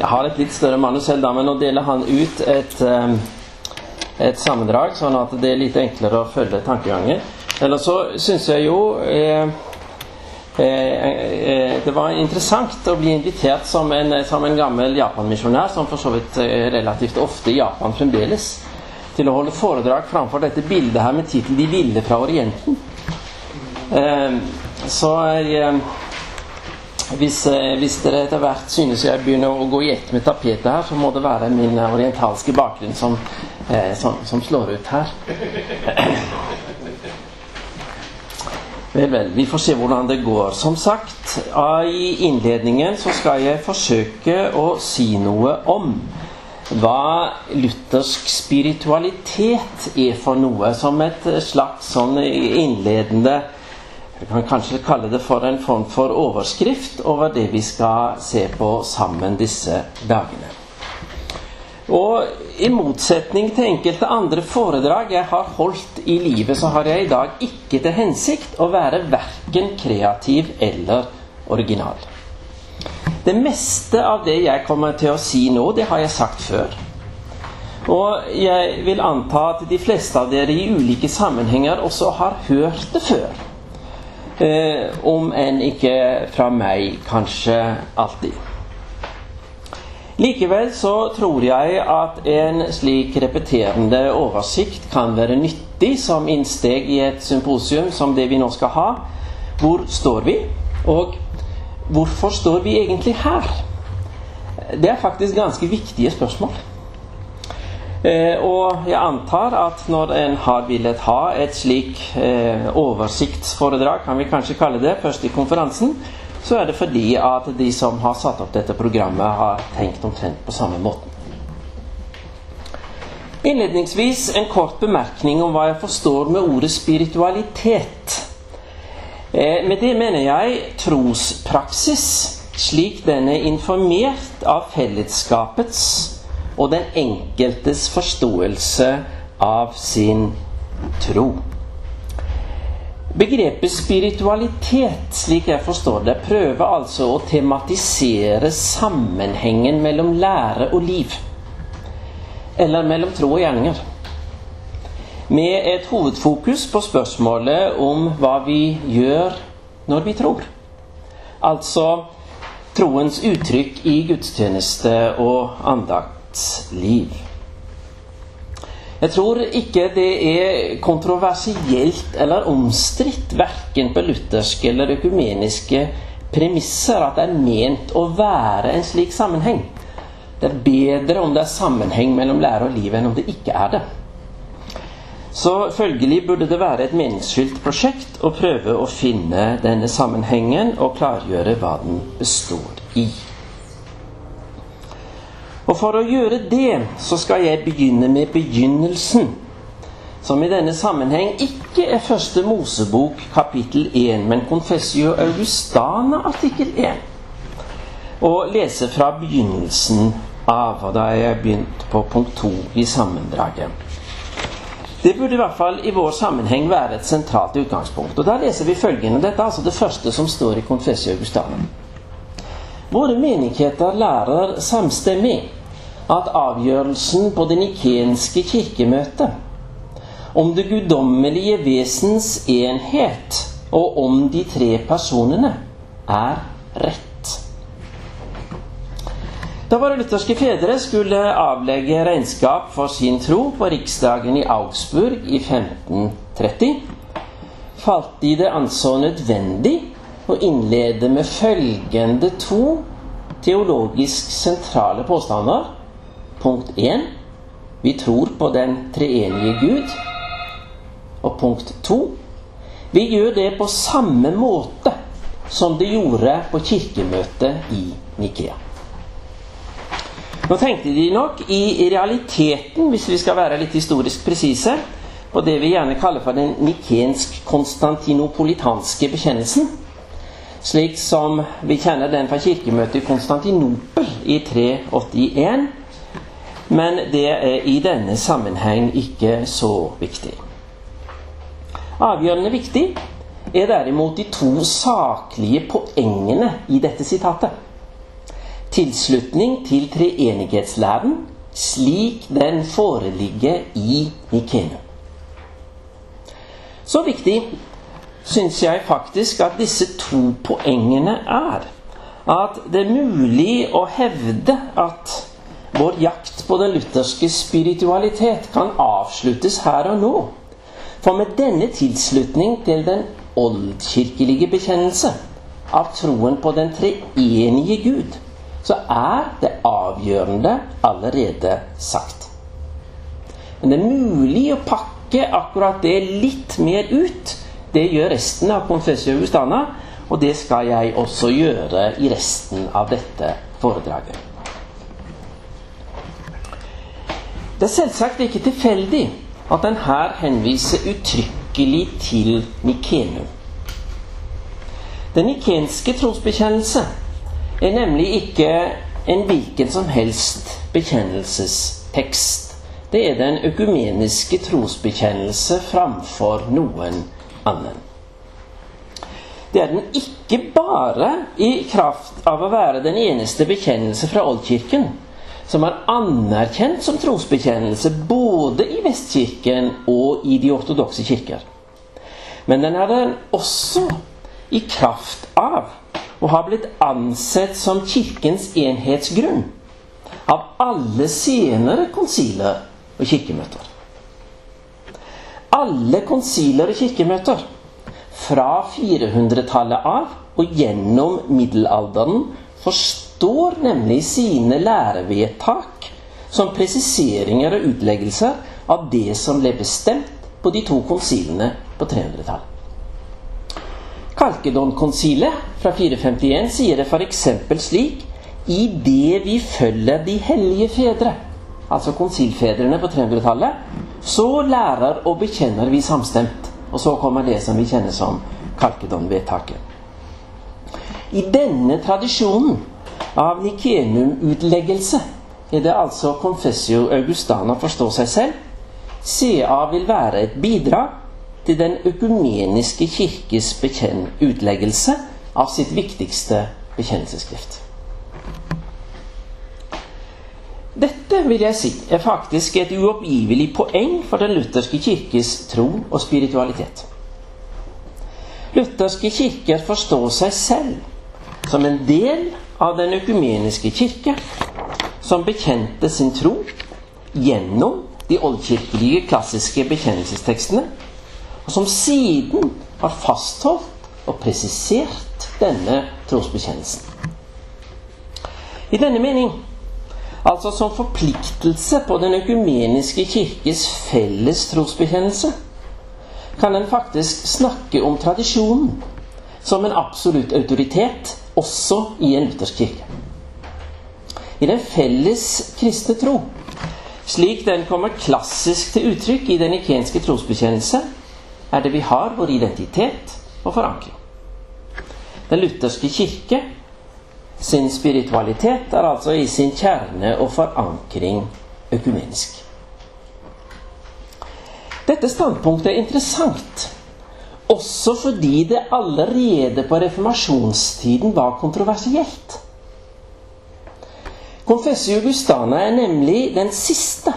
Jeg har et litt større manus selv, da, men nå deler han ut et, um, et sammendrag, sånn at det er litt enklere å følge tankegangen. Eller så syns jeg jo eh, eh, det var interessant å bli invitert som en, som en gammel Japan-misjonær, som for så vidt er relativt ofte i Japan fremdeles, til å holde foredrag framfor dette bildet her med tittel 'De ville fra Orienten'. Eh, så jeg hvis, eh, hvis, dere etter hvert synes jeg begynner å gå i ett med tapetet her, så må det være min orientalske bakgrunn som, eh, som, som slår ut her. Vel, vel. Vi får se hvordan det går. Som sagt, i innledningen så skal jeg forsøke å si noe om hva luthersk spiritualitet er for noe. Som et slags sånn innledende vi kan kanskje kalle det for en form for overskrift over det vi skal se på sammen disse dagene. Og i motsetning til enkelte andre foredrag jeg har holdt i livet, så har jeg i dag ikke til hensikt å være verken kreativ eller original. Det meste av det jeg kommer til å si nå, det har jeg sagt før. Og jeg vil anta at de fleste av dere i ulike sammenhenger også har hørt det før. Eh, om enn ikke fra meg kanskje alltid. Likevel så tror jeg at en slik repeterende oversikt kan være nyttig som innsteg i et symposium som det vi nå skal ha. Hvor står vi, og hvorfor står vi egentlig her? Det er faktisk ganske viktige spørsmål. Eh, og jeg antar at når en har villet ha et slik eh, oversiktsforedrag, kan vi kanskje kalle det, først i konferansen, så er det fordi at de som har satt opp dette programmet, har tenkt omtrent på samme måten. Innledningsvis en kort bemerkning om hva jeg forstår med ordet spiritualitet. Eh, med det mener jeg trospraksis, slik den er informert av fellesskapets og den enkeltes forståelse av sin tro. Begrepet spiritualitet, slik jeg forstår det, prøver altså å tematisere sammenhengen mellom lære og liv. Eller mellom tro og gjerninger. Med et hovedfokus på spørsmålet om hva vi gjør når vi tror. Altså troens uttrykk i gudstjeneste og andakt liv. Jeg tror ikke det er kontroversielt eller omstridt verken på lutherske eller økumeniske premisser at det er ment å være en slik sammenheng. Det er bedre om det er sammenheng mellom lære og liv enn om det ikke er det. Så følgelig burde det være et meningsfylt prosjekt å prøve å finne denne sammenhengen og klargjøre hva den består i. Og for å gjøre det så skal jeg begynne med begynnelsen, som i denne sammenheng ikke er første Mosebok kapittel 1, men Confessio Augustana artikkel 1. Og lese fra begynnelsen av, og da er jeg begynt på punkt 2 i sammendraget. Det burde i hvert fall i vår sammenheng være et sentralt utgangspunkt. Og Da leser vi følgende. Dette er altså det første som står i Confessio Augustana. Våre menigheter lærer samstemmig at avgjørelsen på det nikenske kirkemøtet om det guddommelige vesens enhet og om de tre personene er rett. Da våre lutherske fedre skulle avlegge regnskap for sin tro på riksdagen i Augsburg i 1530, falt de det anså nødvendig å innlede med følgende to teologisk sentrale påstander Punkt 1. Vi tror på den treenige Gud. Og punkt 2. Vi gjør det på samme måte som de gjorde på kirkemøtet i Nikea. Nå tenkte de nok i realiteten, hvis vi skal være litt historisk presise, på det vi gjerne kaller for den nikensk-konstantinopolitanske bekjennelsen. Slik som vi kjenner den fra kirkemøtet i Konstantinopel i 381 men det er i denne sammenheng ikke så viktig. Avgjørende viktig er derimot de to saklige poengene i dette sitatet. tilslutning til treenighetslæren slik den foreligger i Nikenu. Så viktig syns jeg faktisk at disse to poengene er. At det er mulig å hevde at vår jakt på den lutherske spiritualitet kan avsluttes her og nå. For med denne tilslutning til den oldkirkelige bekjennelse av troen på den treenige Gud, så er det avgjørende allerede sagt. Men det er mulig å pakke akkurat det litt mer ut. Det gjør resten av Confessio Augustana, og det skal jeg også gjøre i resten av dette foredraget. Det er selvsagt ikke tilfeldig at en her henviser uttrykkelig til Nikenum. Den nikenske trosbekjennelse er nemlig ikke en hvilken som helst bekjennelsestekst. Det er den økumeniske trosbekjennelse framfor noen annen. Det er den ikke bare i kraft av å være den eneste bekjennelse fra oldkirken som er anerkjent som trosbekjennelse både i Vestkirken og i de ortodokse kirker. Men den er den også i kraft av å ha blitt ansett som Kirkens enhetsgrunn av alle senere konsiler og kirkemøter. Alle konsiler og kirkemøter fra 400-tallet av og gjennom middelalderen forstår nemlig i sine lærevedtak som presiseringer og utleggelser av det som ble bestemt på de to konsilene på 300-tallet. Kalkedon-konsilet fra 451 sier det f.eks. slik i det vi følger de hellige fedre, altså konsilfedrene på 300-tallet, så lærer og bekjenner vi samstemt. Og så kommer det som vi kjenner som Kalkedon-vedtaket. I denne tradisjonen av Nikenum-utleggelse er det altså Confessio Augustana forstår seg selv. CA vil være et bidrag til den økumeniske kirkes utleggelse av sitt viktigste bekjennelsesskrift. Dette vil jeg si er faktisk et uoppgivelig poeng for den lutherske kirkes tro og spiritualitet. Lutherske kirker forstår seg selv som en del av den økumeniske kirke, som bekjente sin tro gjennom de oldkirkelige klassiske bekjennelsestekstene og som siden har fastholdt og presisert denne trosbekjennelsen. I denne mening, altså som forpliktelse på den økumeniske kirkes felles trosbekjennelse, kan en faktisk snakke om tradisjonen som en absolutt autoritet også i en luthersk kirke. I den felles kristne tro, slik den kommer klassisk til uttrykk i den ikenske trosbekjennelse, er det vi har vår identitet og forankring. Den lutherske kirke sin spiritualitet er altså i sin kjerne og forankring økumenisk. Dette standpunktet er interessant også fordi det allerede på reformasjonstiden var kontroversielt. Confessio Augustana er nemlig den siste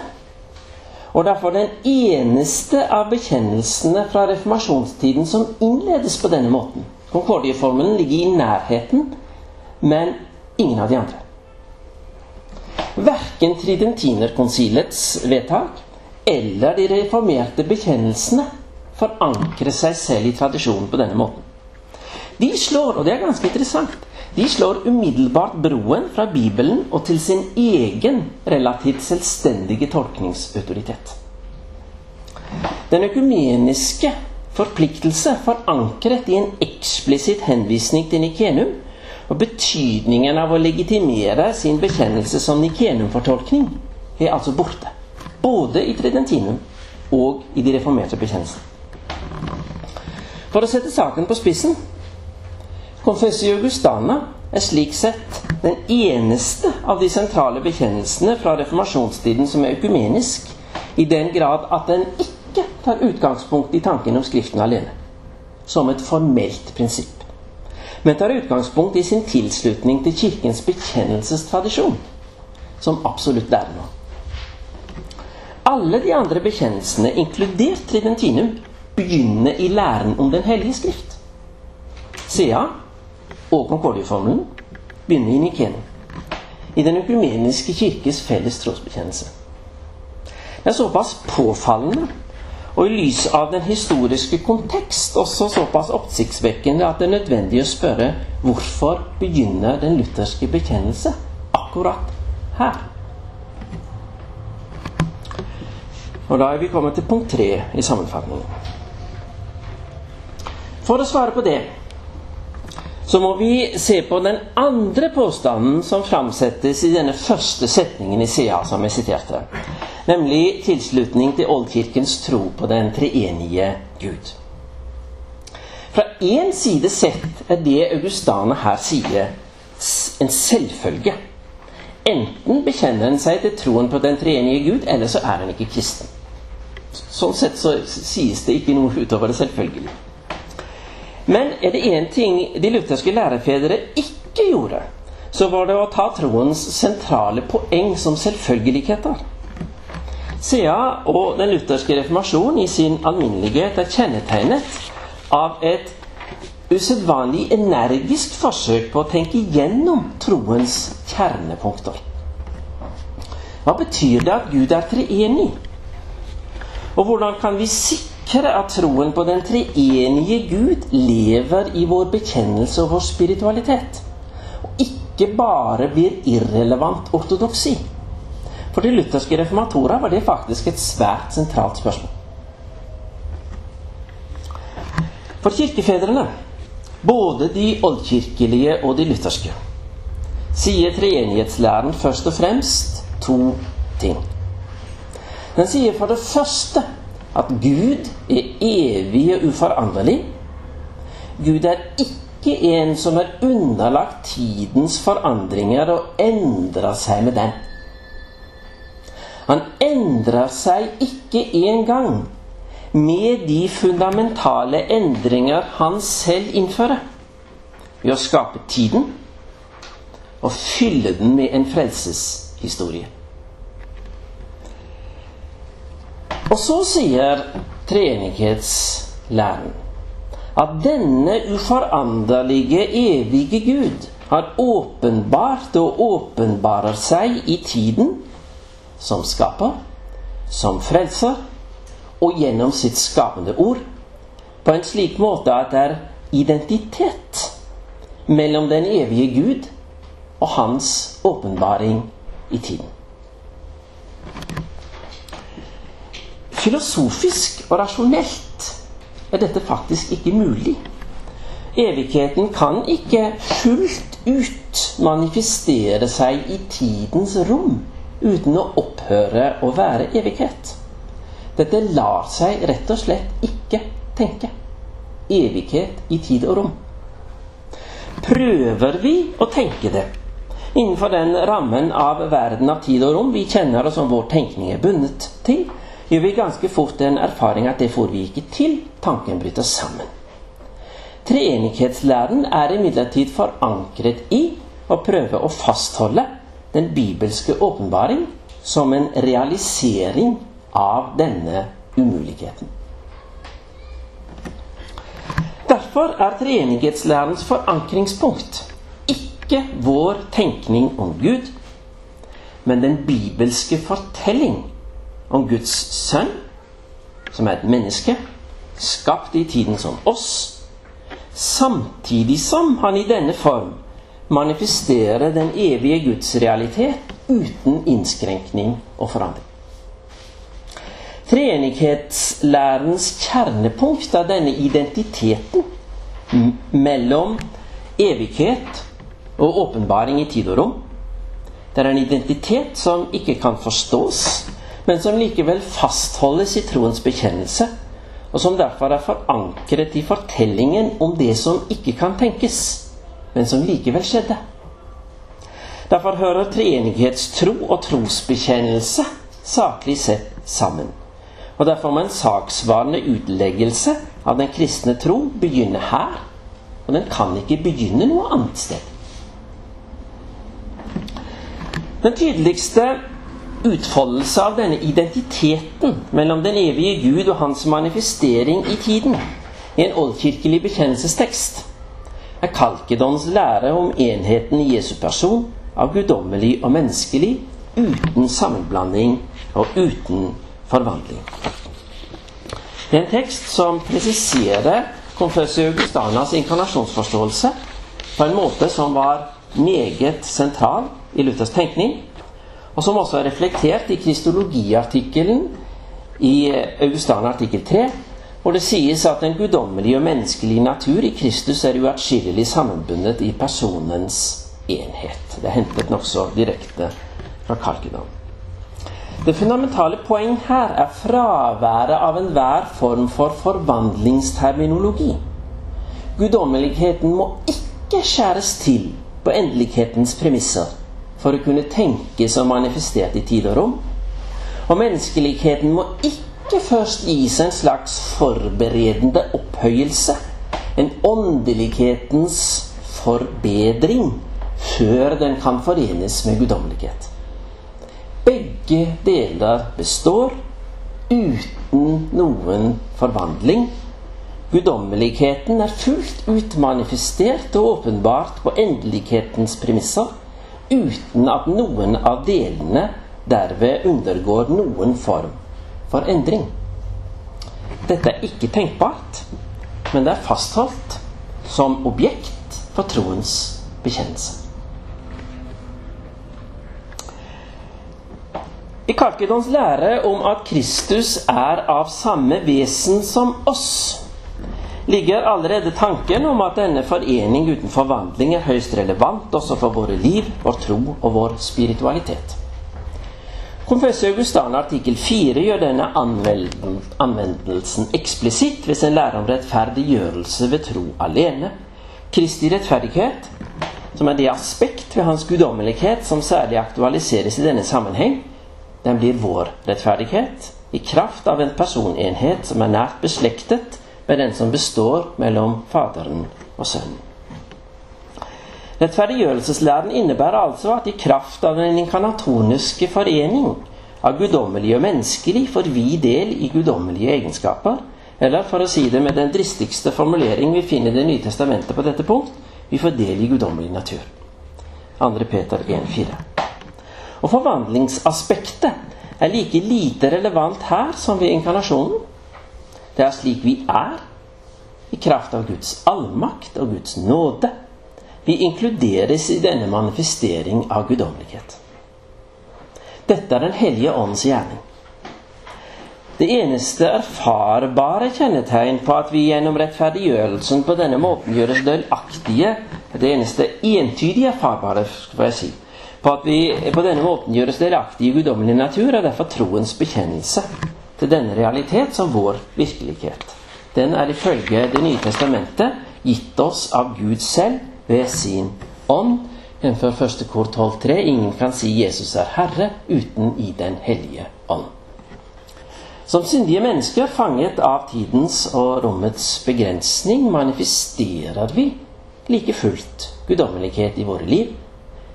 og derfor den eneste av bekjennelsene fra reformasjonstiden som innledes på denne måten. Konkordieformelen ligger i nærheten, men ingen av de andre. Verken Tridentinerkonsilets vedtak eller de reformerte bekjennelsene forankrer seg selv i tradisjonen på denne måten. De slår, og det er ganske interessant, de slår umiddelbart broen fra Bibelen og til sin egen relativt selvstendige tolkningsautoritet. Den økumeniske forpliktelse forankret i en eksplisitt henvisning til Nikenum og betydningen av å legitimere sin bekjennelse som Nikenum-fortolkning er altså borte. Både i Tridentinum og i de reformerte bekjennelsene. For å sette saken på spissen Konfessor Augustana er slik sett den eneste av de sentrale bekjennelsene fra reformasjonstiden som er økumenisk, i den grad at den ikke tar utgangspunkt i tanken om Skriften alene, som et formelt prinsipp, men tar utgangspunkt i sin tilslutning til Kirkens bekjennelsestradisjon som absolutt lærende. Alle de andre bekjennelsene, inkludert Tridentinum, begynner i læren om Den hellige skrift. Sea og Konkordieformelen begynner i Nikene, i Den økumeniske kirkes felles trosbekjennelse. Det er såpass påfallende og i lys av den historiske kontekst også såpass oppsiktsvekkende at det er nødvendig å spørre hvorfor begynner den lutherske bekjennelse akkurat her? Og da er vi kommet til punkt tre i sammenfatningen. For å svare på det så må vi se på den andre påstanden som framsettes i denne første setningen i CA, som jeg siterte nemlig tilslutning til oldkirkens tro på den treenige Gud. Fra én side sett er det Augustane her sier, en selvfølge. Enten bekjenner en seg til troen på den treenige Gud, eller så er en ikke kristen. Sånn sett så sies det ikke noe utover det selvfølgelige. Men er det én ting de lutherske lærefedre ikke gjorde, så var det å ta troens sentrale poeng som selvfølgeligheter. Sea og den lutherske reformasjonen i sin alminnelighet er kjennetegnet av et usedvanlig energisk forsøk på å tenke gjennom troens kjernepunkter. Hva betyr det at Gud er treenig? Og hvordan kan vi sikre at troen på den treenige Gud lever i vår bekjennelse og vår spiritualitet? Og ikke bare blir irrelevant ortodoksi? For de lutherske reformatorer var det faktisk et svært sentralt spørsmål. For kirkefedrene, både de oldkirkelige og de lutherske, sier treenighetslæren først og fremst to ting. Den sier for det første at Gud er evig og uforanderlig. Gud er ikke en som er underlagt tidens forandringer og endrer seg med den. Han endrer seg ikke engang med de fundamentale endringer han selv innfører. Ved å skape tiden og fylle den med en frelseshistorie. Og så sier treenighetslæren at denne uforanderlige, evige Gud har åpenbart og åpenbarer seg i tiden som skaper, som frelser, og gjennom sitt skapende ord på en slik måte at det er identitet mellom den evige Gud og hans åpenbaring i tiden. Filosofisk og rasjonelt er dette faktisk ikke mulig. Evigheten kan ikke fullt ut manifestere seg i tidens rom uten å opphøre å være evighet. Dette lar seg rett og slett ikke tenke. Evighet i tid og rom. Prøver vi å tenke det innenfor den rammen av verden av tid og rom vi kjenner og som vår tenkning er bundet til, gjør vi ganske fort den erfaring at det får vi ikke til. Tanken bryter sammen. Treenighetslæren er imidlertid forankret i å prøve å fastholde den bibelske åpenbaring som en realisering av denne umuligheten. Derfor er treenighetslærens forankringspunkt ikke vår tenkning om Gud, men den bibelske fortelling om Guds sønn, som er et menneske, skapt i tiden som oss, samtidig som han i denne form manifesterer den evige Guds realitet uten innskrenkning og forandring. Treenighetslærens kjernepunkt er denne identiteten mellom evighet og åpenbaring i tid og rom. Det er en identitet som ikke kan forstås, men som likevel fastholdes i troens bekjennelse, og som derfor er forankret i fortellingen om det som ikke kan tenkes men som likevel skjedde. Derfor hører treenighetstro og trosbekjennelse saklig sett sammen. Og derfor må en saksvarende utleggelse av den kristne tro begynne her, Og den kan ikke begynne noe annet sted. Den tydeligste utfoldelse av denne identiteten mellom den evige Gud og hans manifestering i tiden i en oldkirkelig bekjennelsestekst er Kalkedons lære om enheten i Jesu person av guddommelig og menneskelig uten sammenblanding og uten forvandling. Det er en tekst som presiserer konfessor Augustanas inkarnasjonsforståelse på en måte som var meget sentral i Luthers tenkning, og som også er reflektert i kristologiartikkelen i Augustan artikkel 3, hvor det sies at den guddommelige og menneskelige natur i Kristus er uatskillelig sammenbundet i personens enhet. Det er hentet nokså direkte fra Kalkedon. Det fundamentale poeng her er fraværet av enhver form for forvandlingsterminologi. Guddommeligheten må ikke skjæres til på endelighetens premisser for å kunne tenkes og manifestert i tid og rom. Og menneskeligheten må ikke først gis en slags forberedende opphøyelse, en åndelighetens forbedring, før den kan forenes med guddommelighet. Begge deler består uten noen forvandling. Guddommeligheten er fullt ut manifestert og åpenbart på endelighetens premisser, uten at noen av delene derved undergår noen form for endring. Dette er ikke tenkbart, men det er fastholdt som objekt for troens bekjennelse. I Kalkedons lære om at Kristus er av samme vesen som oss, ligger allerede tanken om at denne forening uten forvandling er høyst relevant også for våre liv, vår tro og vår spiritualitet. Konfessor Augustan artikkel 4 gjør denne anvendelsen eksplisitt hvis en lærer om rettferdiggjørelse ved tro alene. Kristi rettferdighet, som er det aspekt ved hans guddommelighet som særlig aktualiseres i denne sammenheng, den blir vår rettferdighet i kraft av en personenhet som er nært beslektet med den som består mellom Faderen og Sønnen. Rettferdiggjørelseslæren innebærer altså at i kraft av den inkarnatoniske forening av guddommelige og menneskelig får vi del i guddommelige egenskaper. Eller for å si det med den dristigste formulering vi finner i Det nye testamentet på dette punkt vi får del i guddommelig natur. 2. Peter 1,4. Og forvandlingsaspektet er like lite relevant her som ved inkarnasjonen. Det er slik vi er, i kraft av Guds allmakt og Guds nåde. Vi inkluderes i denne manifestering av guddommelighet. Dette er Den hellige ånds gjerning. Det eneste erfarbare kjennetegn på at vi gjennom rettferdiggjørelsen på denne måten gjøres delaktige Det eneste entydige erfarbare, får jeg si, på at vi på denne måten gjøres delaktige i guddommelig natur, er derfor troens bekjennelse til denne realitet som vår virkelighet. Den er ifølge Det nye testamentet gitt oss av Gud selv ved sin ånd. Jf. 1. kor 12,3.: Ingen kan si Jesus er Herre uten i Den hellige ånd. Som syndige mennesker fanget av tidens og rommets begrensning manifesterer vi like fullt guddommelighet i våre liv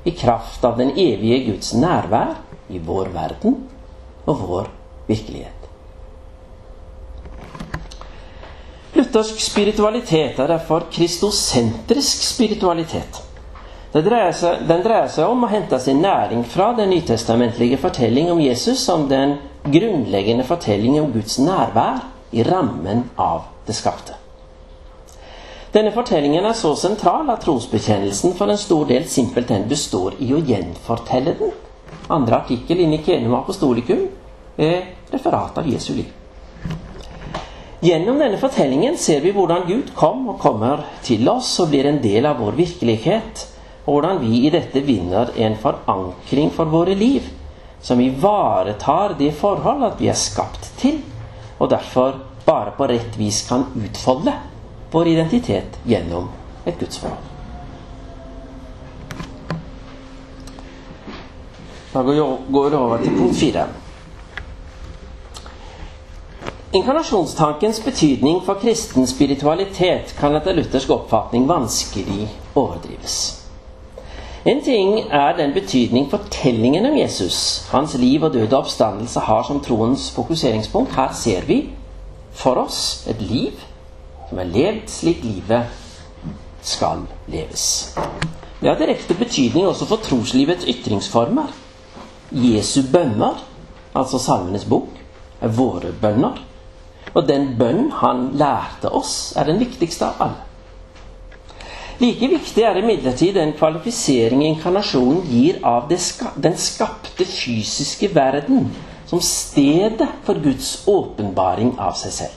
i kraft av den evige Guds nærvær i vår verden og vår virkelighet. Luthersk spiritualitet er derfor kristosentrisk spiritualitet. Dreier seg, den dreier seg om å hente sin næring fra den nytestamentlige fortelling om Jesus som den grunnleggende fortelling om Guds nærvær i rammen av det skapte. Denne fortellingen er så sentral at trosbekjennelsen for en stor del simpelthen består i å gjenfortelle den. Andre artikkel i Kenum Apostolikum er referat av Jesu liv. Gjennom denne fortellingen ser vi hvordan Gud kom og kommer til oss og blir en del av vår virkelighet, og hvordan vi i dette vinner en forankring for våre liv som ivaretar det forhold at vi er skapt til, og derfor bare på rett vis kan utfolde vår identitet gjennom et gudsforhold. Da går vi over til punkt fire. Inkarnasjonstankens betydning for kristen spiritualitet kan etter luthersk oppfatning vanskelig overdrives. En ting er den betydning fortellingen om Jesus, hans liv og døde oppstandelse, har som troens fokuseringspunkt. Her ser vi for oss et liv som er levd slik livet skal leves. Det har direkte betydning også for troslivets ytringsformer. Jesu bønner, altså Salmenes bok, er våre bønner. Og den bønn han lærte oss, er den viktigste av alle. Like viktig er imidlertid den kvalifisering inkarnasjonen gir av den skapte fysiske verden som stedet for Guds åpenbaring av seg selv.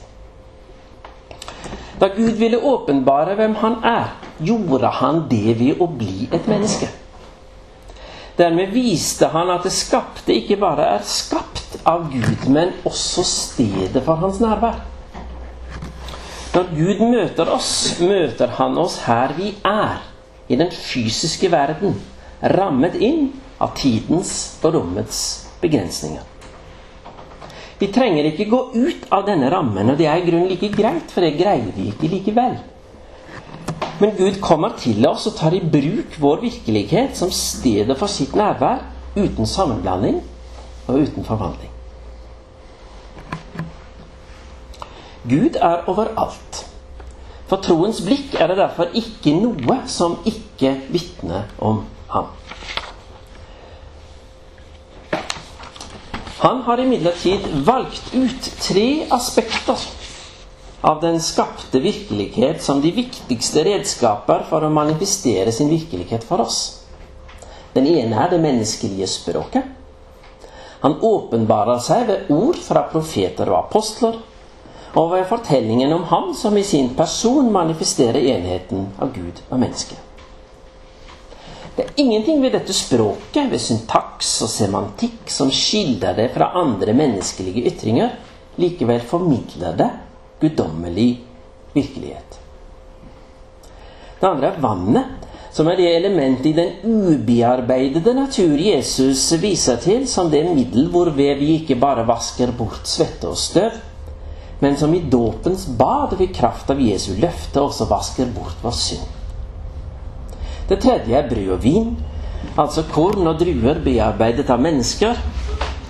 Da Gud ville åpenbare hvem han er, gjorde han det ved å bli et menneske. Dermed viste han at det skapte ikke bare er skapt av Gud, men også stedet for hans nærvær. Når Gud møter oss, møter han oss her vi er, i den fysiske verden, rammet inn av tidens og rommets begrensninger. Vi trenger ikke gå ut av denne rammen, og det er i grunnen like greit, for det greier vi ikke likevel. Men Gud kommer til oss og tar i bruk vår virkelighet som stedet for sitt nærvær, uten sammenblanding og uten forvandling. Gud er overalt. For troens blikk er det derfor ikke noe som ikke vitner om ham. Han har imidlertid valgt ut tre aspekter av den skapte virkelighet som de viktigste redskaper for å manifestere sin virkelighet for oss. Den ene er det menneskelige språket. Han åpenbarer seg ved ord fra profeter og apostler, og ved fortellingen om ham som i sin person manifesterer enheten av Gud og menneske. Det er ingenting ved dette språket, ved syntaks og semantikk, som skiller det fra andre menneskelige ytringer. Likevel formidler det guddommelig virkelighet. Det andre er vannet, som er det elementet i den ubearbeidede natur Jesus viser til som det middel hvorved vi ikke bare vasker bort svette og støv, men som i dåpens bad ved kraft av Jesu løfte også vasker bort vår synd. Det tredje er brød og vin, altså korn og druer bearbeidet av mennesker,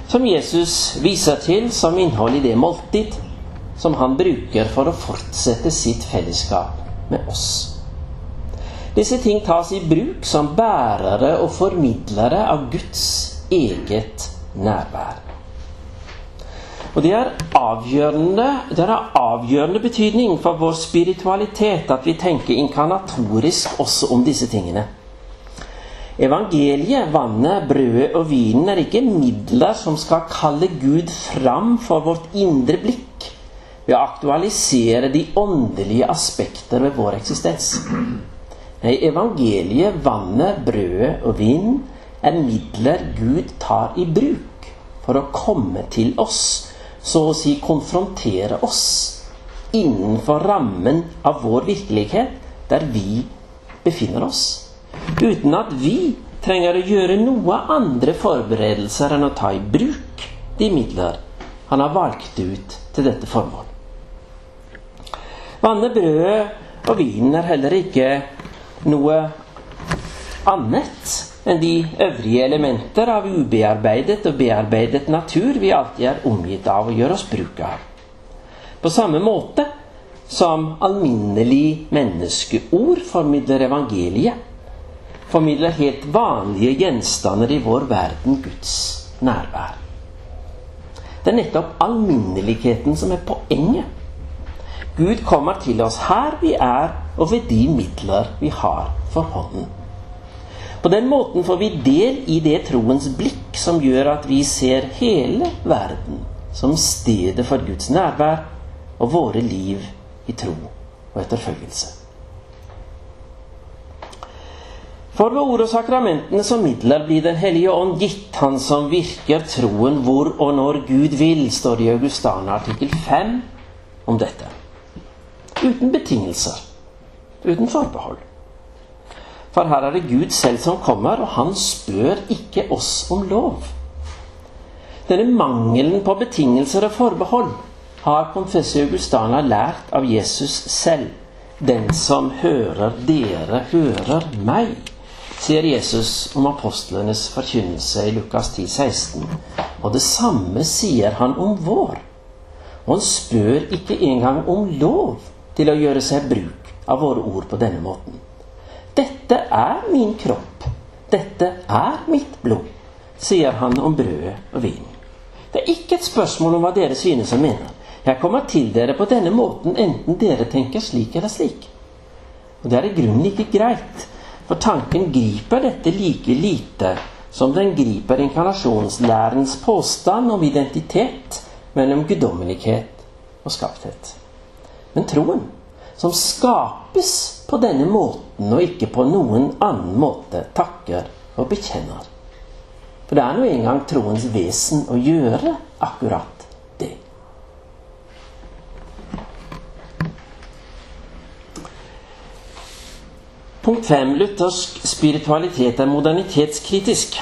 som Jesus viser til som innhold i det måltid som han bruker for å fortsette sitt fellesskap med oss. Disse ting tas i bruk som bærere og formidlere av Guds eget nærvær. Og det er det er avgjørende betydning for vår spiritualitet at vi tenker inkarnatorisk også om disse tingene. Evangeliet, vannet, brødet og vinen er ikke midler som skal kalle Gud fram for vårt indre blikk ved å aktualisere de åndelige aspekter ved vår eksistens. Nei, evangeliet, vannet, brødet og vinen er midler Gud tar i bruk for å komme til oss så å si konfrontere oss innenfor rammen av vår virkelighet, der vi befinner oss. Uten at vi trenger å gjøre noe andre forberedelser enn å ta i bruk de midler han har valgt ut til dette formål. Vannet, brødet og vinen er heller ikke noe annet enn de øvrige elementer av ubearbeidet og bearbeidet natur vi alltid er omgitt av og gjør oss bruk av. På samme måte som alminnelig menneskeord formidler evangeliet, formidler helt vanlige gjenstander i vår verden Guds nærvær. Det er nettopp alminneligheten som er poenget. Gud kommer til oss her vi er, og ved de midler vi har for hånden. På den måten får vi del i det troens blikk som gjør at vi ser hele verden som stedet for Guds nærvær og våre liv i tro og etterfølgelse. For ved ord og sakramentene som midler blir Den hellige ånd gitt Han som virker troen hvor og når Gud vil, står det i Augustana artikkel 5 om dette. Uten betingelser. Uten forbehold. For her er det Gud selv som kommer, og han spør ikke oss om lov. Denne mangelen på betingelser og forbehold har Confessio Augustana lært av Jesus selv. Den som hører dere, hører meg, sier Jesus om apostlenes forkynnelse i Lukas 10, 16. Og det samme sier han om vår. Og han spør ikke engang om lov til å gjøre seg bruk av våre ord på denne måten. Dette er min kropp. Dette er mitt blod, sier han om brødet og vinen. Det er ikke et spørsmål om hva dere synes og mener. Jeg kommer til dere på denne måten enten dere tenker slik eller slik. Og det er i grunnen ikke greit, for tanken griper dette like lite som den griper inkarnasjonslærens påstand om identitet mellom guddommelighet og skapthet. Men troen, som skapes på denne måten og ikke på noen annen måte, takker og bekjenner. For det er nå engang troens vesen å gjøre akkurat det. Punkt 5. Luthersk spiritualitet er modernitetskritisk.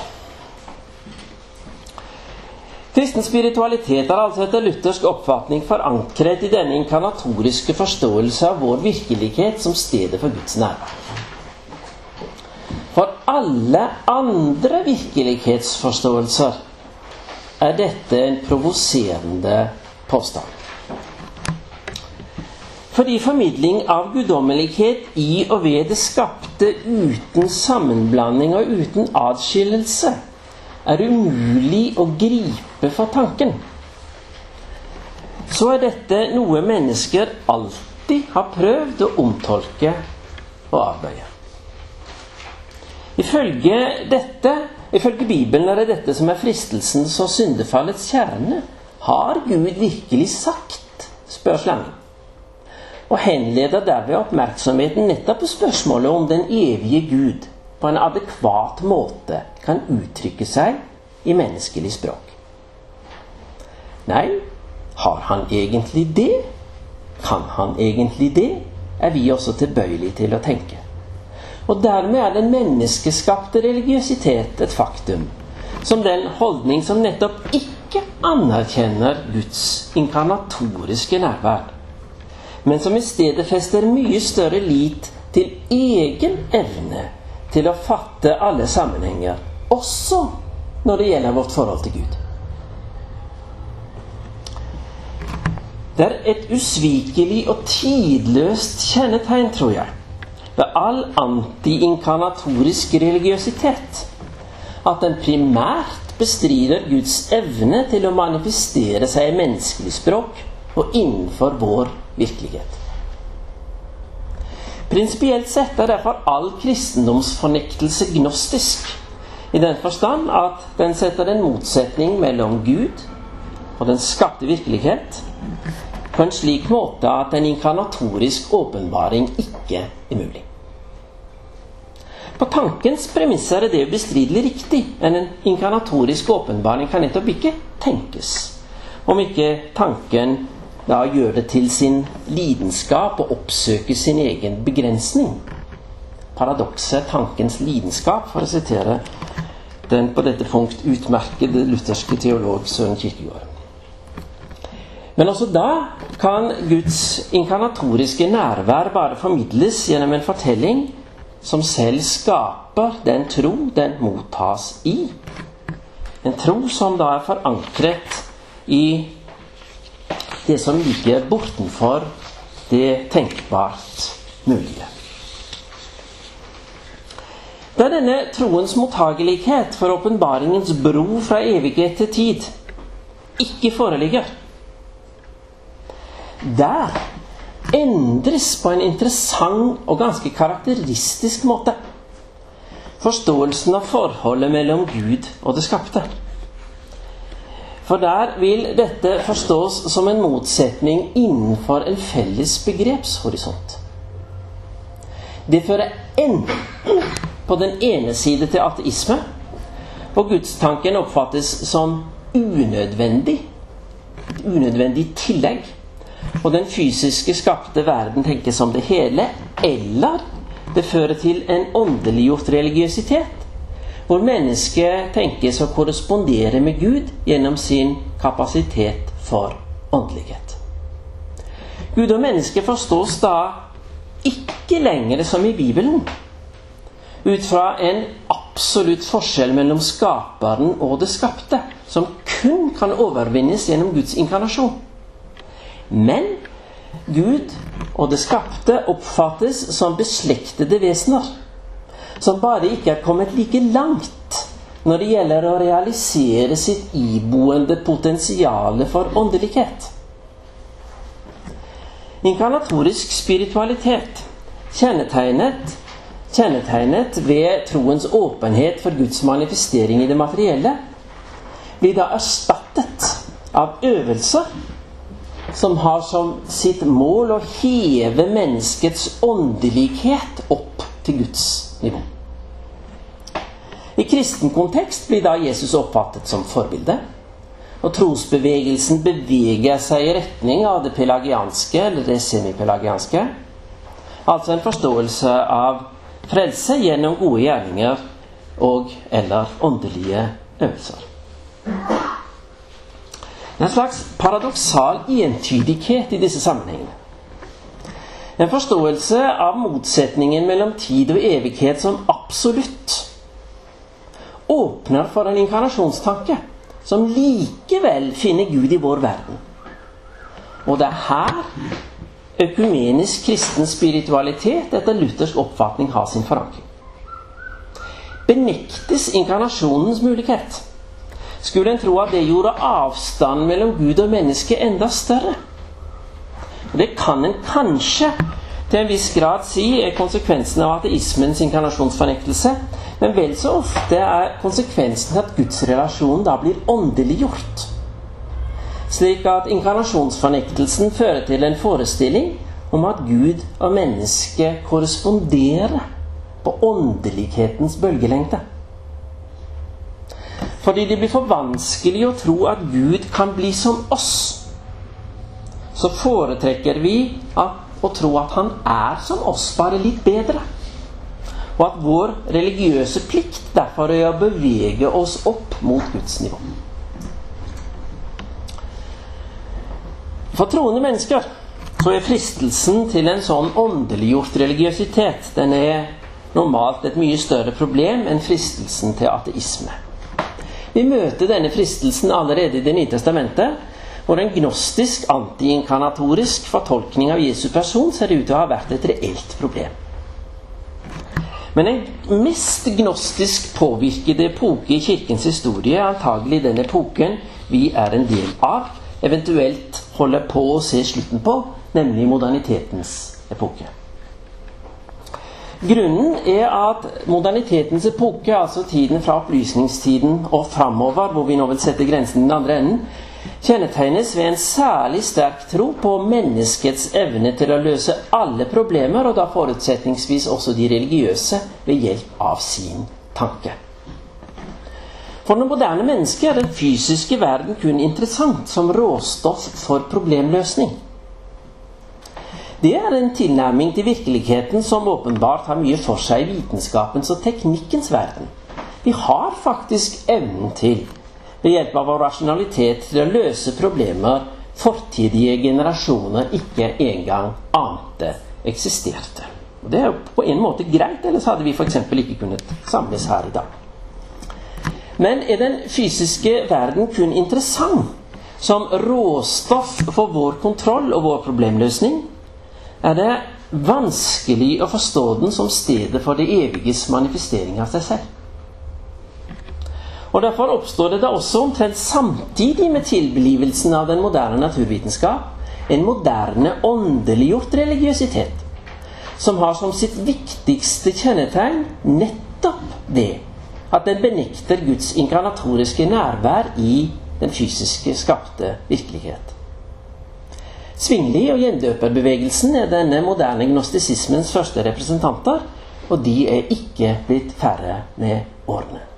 Kristen spiritualitet er altså etter luthersk oppfatning forankret i denne inkarnatoriske forståelse av vår virkelighet som stedet for Guds nærvær. For alle andre virkelighetsforståelser er dette en provoserende påstand. Fordi formidling av guddommelighet i og ved det skapte uten sammenblanding og uten adskillelse er umulig å gripe for tanken. Så er dette noe mennesker alltid har prøvd å omtolke og avbøye. Ifølge dette, ifølge Bibelen er det dette som er fristelsens og syndefallets kjerne. Har Gud virkelig sagt? spør slangen og henleder derved oppmerksomheten nettopp på spørsmålet om den evige Gud på en adekvat måte kan uttrykke seg i menneskelig språk. Nei, har han egentlig det? Kan han egentlig det? er vi også tilbøyelige til å tenke. Og dermed er den menneskeskapte religiøsitet et faktum, som den holdning som nettopp ikke anerkjenner Guds inkarnatoriske nærvær men som i stedet fester mye større lit til egen evne til å fatte alle sammenhenger, også når det gjelder vårt forhold til Gud. Det er et usvikelig og tidløst kjennetegn, tror jeg, ved all antiinkarnatorisk religiøsitet at den primært bestrider Guds evne til å manifestere seg i menneskelig språk og innenfor vår virkelighet. Prinsipielt sett er derfor all kristendomsfornektelse gnostisk, i den forstand at den setter en motsetning mellom Gud og den skapte virkelighet på en slik måte at en inkarnatorisk åpenbaring ikke er mulig. På tankens premisser er det ubestridelig riktig, men en inkarnatorisk åpenbaring kan nettopp ikke tenkes om ikke tanken da gjør det til sin lidenskap og oppsøker sin egen begrensning. Paradokset tankens lidenskap, for å sitere den på dette punkt utmerkede lutherske teolog Søren Kirkegård. Men også da kan Guds inkarnatoriske nærvær bare formidles gjennom en fortelling som selv skaper den tro den mottas i. En tro som da er forankret i det som ligger bortenfor det tenkbart mulige. Da denne troens mottagelighet for åpenbaringens bro fra evighet til tid ikke foreligger, der endres på en interessant og ganske karakteristisk måte forståelsen av forholdet mellom Gud og det skapte. For der vil dette forstås som en motsetning innenfor en felles begrepshorisont. Det fører enten på den ene side til ateisme, og gudstanken oppfattes som unødvendig, et unødvendig tillegg, og den fysiske skapte verden tenkes som det hele, eller det fører til en åndeliggjort religiøsitet hvor mennesket tenkes å korrespondere med Gud gjennom sin kapasitet for åndelighet. Gud og menneske forstås da ikke lenger som i Bibelen, ut fra en absolutt forskjell mellom skaperen og det skapte, som kun kan overvinnes gjennom Guds inkarnasjon. Men Gud og det skapte oppfattes som beslektede vesener, som bare ikke er kommet like langt når det gjelder å realisere sitt iboende potensial for åndelighet. Inkarnatorisk spiritualitet kjennetegnet, kjennetegnet ved troens åpenhet for Guds manifestering i det materielle blir da erstattet av øvelser som har som sitt mål å heve menneskets åndelighet opp til Guds nivå. I kristen kontekst blir da Jesus oppfattet som forbilde. Og trosbevegelsen beveger seg i retning av det pelagianske, eller det semipelagianske. Altså en forståelse av frelse gjennom gode gjerninger og eller åndelige øvelser. En slags paradoksal entydighet i disse sammenhengene. En forståelse av motsetningen mellom tid og evighet som absolutt åpner for en inkarnasjonstanke som likevel finner Gud i vår verden. Og det er her økumenisk kristen spiritualitet etter luthersk oppfatning har sin forankring. Benektes inkarnasjonens mulighet, skulle en tro at det gjorde avstanden mellom Gud og menneske enda større. Det kan en kanskje til en viss grad si er konsekvensen av ateismens inkarnasjonsfornektelse. Men vel så ofte er konsekvensen at gudsrelasjonen da blir åndeliggjort. Slik at inkarnasjonsfornektelsen fører til en forestilling om at Gud og menneske korresponderer på åndelighetens bølgelengde. Fordi det blir for vanskelig å tro at Gud kan bli som oss, så foretrekker vi å tro at han er som oss, bare litt bedre. Og at vår religiøse plikt derfor er å bevege oss opp mot Guds nivå. For troende mennesker så er fristelsen til en sånn åndeliggjort religiøsitet den er normalt et mye større problem enn fristelsen til ateisme. Vi møter denne fristelsen allerede i Det nye testamentet hvor en gnostisk, antiinkarnatorisk fortolkning av Jesu person ser ut til å ha vært et reelt problem. Men en mest gnostisk påvirkede epoke i Kirkens historie er antagelig den epoken vi er en del av, eventuelt holder på å se slutten på, nemlig modernitetens epoke. Grunnen er at modernitetens epoke, altså tiden fra opplysningstiden og framover, hvor vi nå vil sette grensen den andre enden, kjennetegnes ved en særlig sterk tro på menneskets evne til å løse alle problemer, og da forutsetningsvis også de religiøse, ved hjelp av sin tanke. For det moderne mennesket er den fysiske verden kun interessant som råstoff for problemløsning. Det er en tilnærming til virkeligheten som åpenbart har mye for seg i vitenskapens og teknikkens verden. Vi har faktisk evnen til ved hjelp av vår rasjonalitet til å løse problemer fortidige generasjoner ikke engang ante eksisterte. Og Det er jo på en måte greit, ellers hadde vi f.eks. ikke kunnet samles her i dag. Men er den fysiske verden kun interessant som råstoff for vår kontroll og vår problemløsning, er det vanskelig å forstå den som stedet for det eviges manifestering av seg selv. Og Derfor oppstår det da også omtrent samtidig med tilblivelsen av den moderne naturvitenskap en moderne åndeliggjort religiøsitet, som har som sitt viktigste kjennetegn nettopp det at den benekter Guds inkarnatoriske nærvær i den fysiske, skapte virkelighet. Svingli og gjendøperbevegelsen er denne moderne gnostisismens første representanter, og de er ikke blitt færre med årene.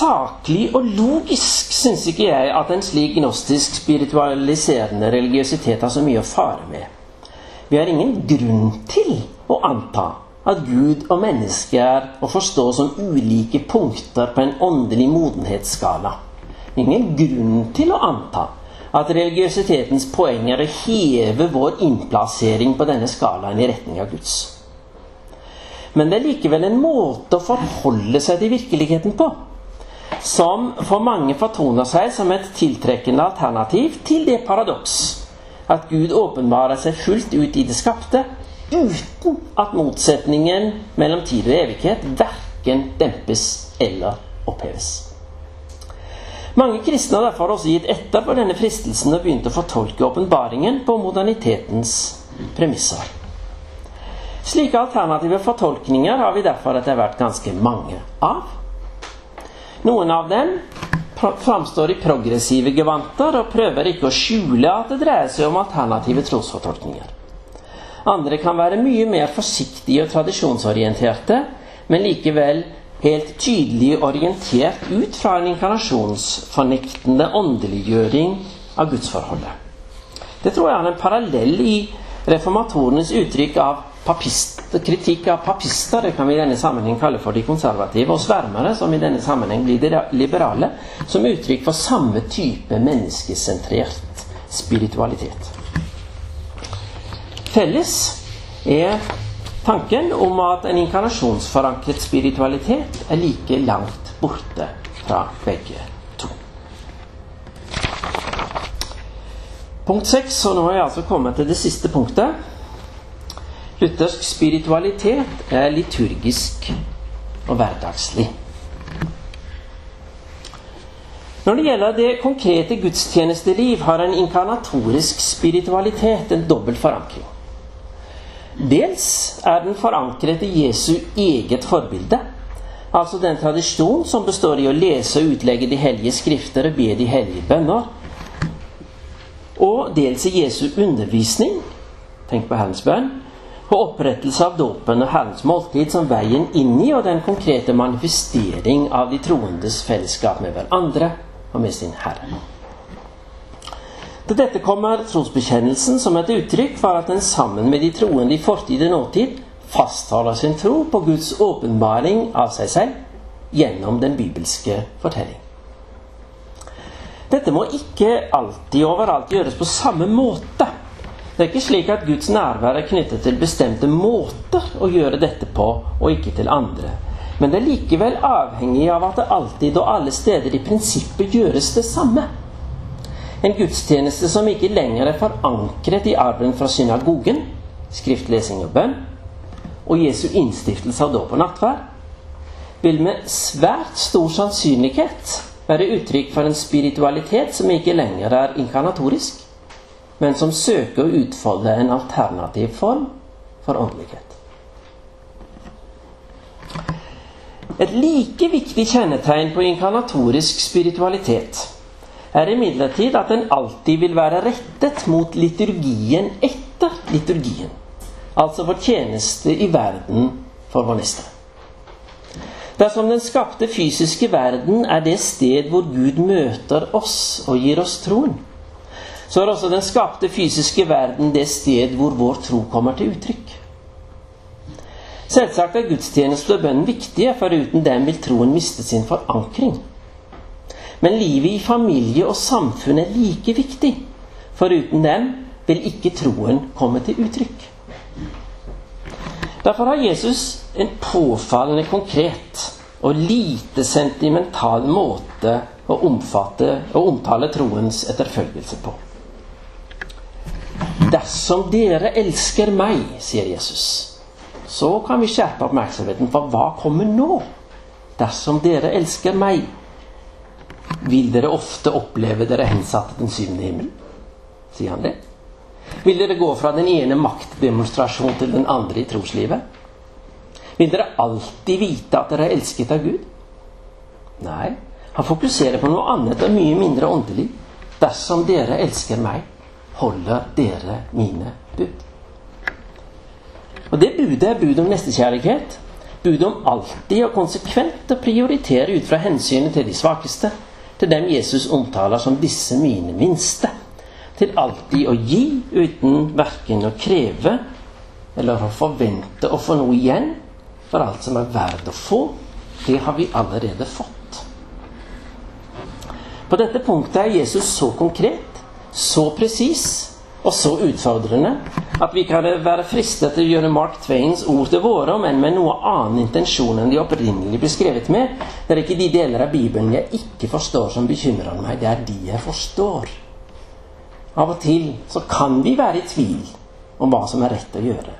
saklig og logisk syns ikke jeg at en slik gnostisk spiritualiserende religiøsitet har så mye å fare med. Vi har ingen grunn til å anta at Gud og mennesket er å forstå som ulike punkter på en åndelig modenhetsskala. Ingen grunn til å anta at religiøsitetens poeng er å heve vår innplassering på denne skalaen i retning av Guds. Men det er likevel en måte å forholde seg til virkeligheten på som for mange fortoner seg som et tiltrekkende alternativ til det paradoks at Gud åpenbarer seg fullt ut i det skapte, uten at motsetningen mellom tid og evighet verken dempes eller oppheves. Mange kristne har derfor også gitt etter for denne fristelsen og begynt å fortolke åpenbaringen på modernitetens premisser. Slike alternative fortolkninger har vi derfor etter hvert ganske mange av. Noen av dem framstår i progressive gevanter og prøver ikke å skjule at det dreier seg om alternative trosfortolkninger. Andre kan være mye mer forsiktige og tradisjonsorienterte, men likevel helt tydelig orientert ut fra en inkarnasjonsfornektende åndeliggjøring av gudsforholdet. Det tror jeg er en parallell i reformatorenes uttrykk av papist, kritikk av papister, det kan vi i denne sammenheng kalle for de konservative, og svermere, som i denne sammenheng blir de liberale, som uttrykk for samme type menneskesentrert spiritualitet. Felles er tanken om at en inkarnasjonsforankret spiritualitet er like langt borte fra begge to. Punkt seks, og nå har jeg altså kommet til det siste punktet. Luthersk spiritualitet er liturgisk og hverdagslig. Når det gjelder det konkrete gudstjenesteliv, har en inkarnatorisk spiritualitet en dobbel forankring. Dels er den forankret i Jesu eget forbilde, altså den tradisjon som består i å lese og utlegge de hellige skrifter og be de hellige bønner. Og dels i Jesu undervisning, tenk på Herrens bønn, og opprettelse av dåpen og Herrens måltid som veien inn i og den konkrete manifestering av de troendes fellesskap med hverandre og med sin Herre. Til dette kommer trosbekjennelsen som et uttrykk for at en sammen med de troende i fortid og nåtid fastholder sin tro på Guds åpenbaring av seg selv gjennom den bibelske fortelling. Dette må ikke alltid overalt gjøres på samme måte. Det er ikke slik at Guds nærvær er knyttet til bestemte måter å gjøre dette på, og ikke til andre. Men det er likevel avhengig av at det alltid og alle steder i prinsippet gjøres det samme. En gudstjeneste som ikke lenger er forankret i arven fra synagogen, skriftlesing og bønn, og Jesu innstiftelse av dåp og nattverd, vil med svært stor sannsynlighet være uttrykk for en spiritualitet som ikke lenger er inkarnatorisk, men som søker å utfolde en alternativ form for åndelighet. Et like viktig kjennetegn på inkarnatorisk spiritualitet er imidlertid at den alltid vil være rettet mot liturgien etter liturgien. Altså vår tjeneste i verden for vår neste. Dersom den skapte fysiske verden er det sted hvor Gud møter oss og gir oss troen, så er også den skapte fysiske verden det sted hvor vår tro kommer til uttrykk. Selvsagt er gudstjeneste og bønn viktige, for uten dem vil troen miste sin forankring. Men livet i familie og samfunn er like viktig. Foruten dem vil ikke troen komme til uttrykk. Derfor har Jesus en påfallende konkret og lite sentimental måte å omfatte og omtale troens etterfølgelse på. Dersom dere elsker meg, sier Jesus, så kan vi skjerpe oppmerksomheten. For hva kommer nå? Dersom dere elsker meg, vil dere ofte oppleve dere hensatt til den syvende himmel? Sier han det? Vil dere gå fra den ene maktdemonstrasjonen til den andre i troslivet? Vil dere alltid vite at dere er elsket av Gud? Nei, han fokuserer på noe annet og mye mindre åndelig. Dersom dere elsker meg, holder dere mine bud. Og det budet er bud om nestekjærlighet. Bud om alltid og konsekvent å prioritere ut fra hensynet til de svakeste til dem Jesus omtaler som disse mine minste. Til alltid å gi uten verken å kreve eller å forvente å få noe igjen. For alt som er verdt å få, det har vi allerede fått. På dette punktet er Jesus så konkret, så presis og så utfordrende at vi kan være fristet til å gjøre Mark Twains ord til våre, men med noe annen intensjon enn de opprinnelig ble skrevet med. Det er ikke de deler av Bibelen jeg ikke forstår, som bekymrer meg. Det er de jeg forstår. Av og til så kan vi være i tvil om hva som er rett å gjøre.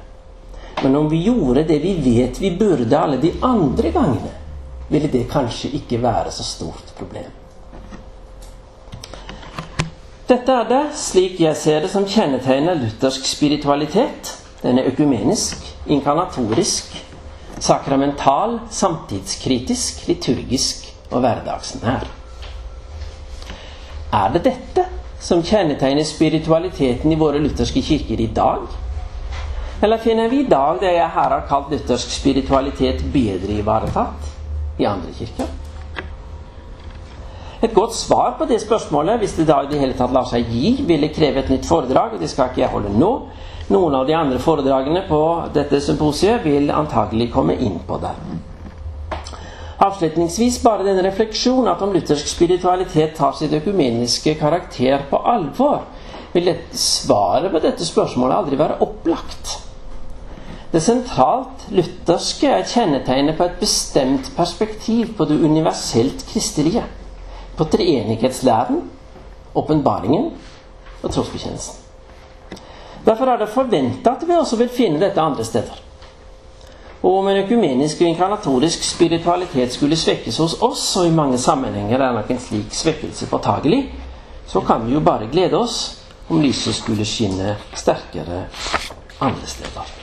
Men om vi gjorde det vi vet vi burde alle de andre gangene, ville det kanskje ikke være så stort problem. Dette er det, slik jeg ser det, som kjennetegner luthersk spiritualitet. Den er økumenisk, inkarnatorisk, sakramental, samtidskritisk, liturgisk og hverdagsnær. Er det dette som kjennetegner spiritualiteten i våre lutherske kirker i dag? Eller finner vi i dag det jeg her har kalt luthersk spiritualitet bedre ivaretatt i andre kirker? Et godt svar på det spørsmålet, hvis det da i det hele tatt lar seg gi, ville kreve et nytt foredrag, og det skal ikke jeg holde nå. Noen av de andre foredragene på dette symposiet vil antagelig komme inn på det. Avslutningsvis bare den refleksjon at om luthersk spiritualitet tar sitt økumeniske karakter på alvor, vil svaret på dette spørsmålet aldri være opplagt. Det sentralt lutherske er kjennetegnet på et bestemt perspektiv på det universelt kristelige på treenighetslæren, åpenbaringen og trosbekjennelsen. Derfor er det forventa at vi også vil finne dette andre steder. Og om en økumenisk og inkarnatorisk spiritualitet skulle svekkes hos oss, og i mange sammenhenger er nok en slik svekkelse påtagelig, så kan vi jo bare glede oss om lyset skulle skinne sterkere andre steder.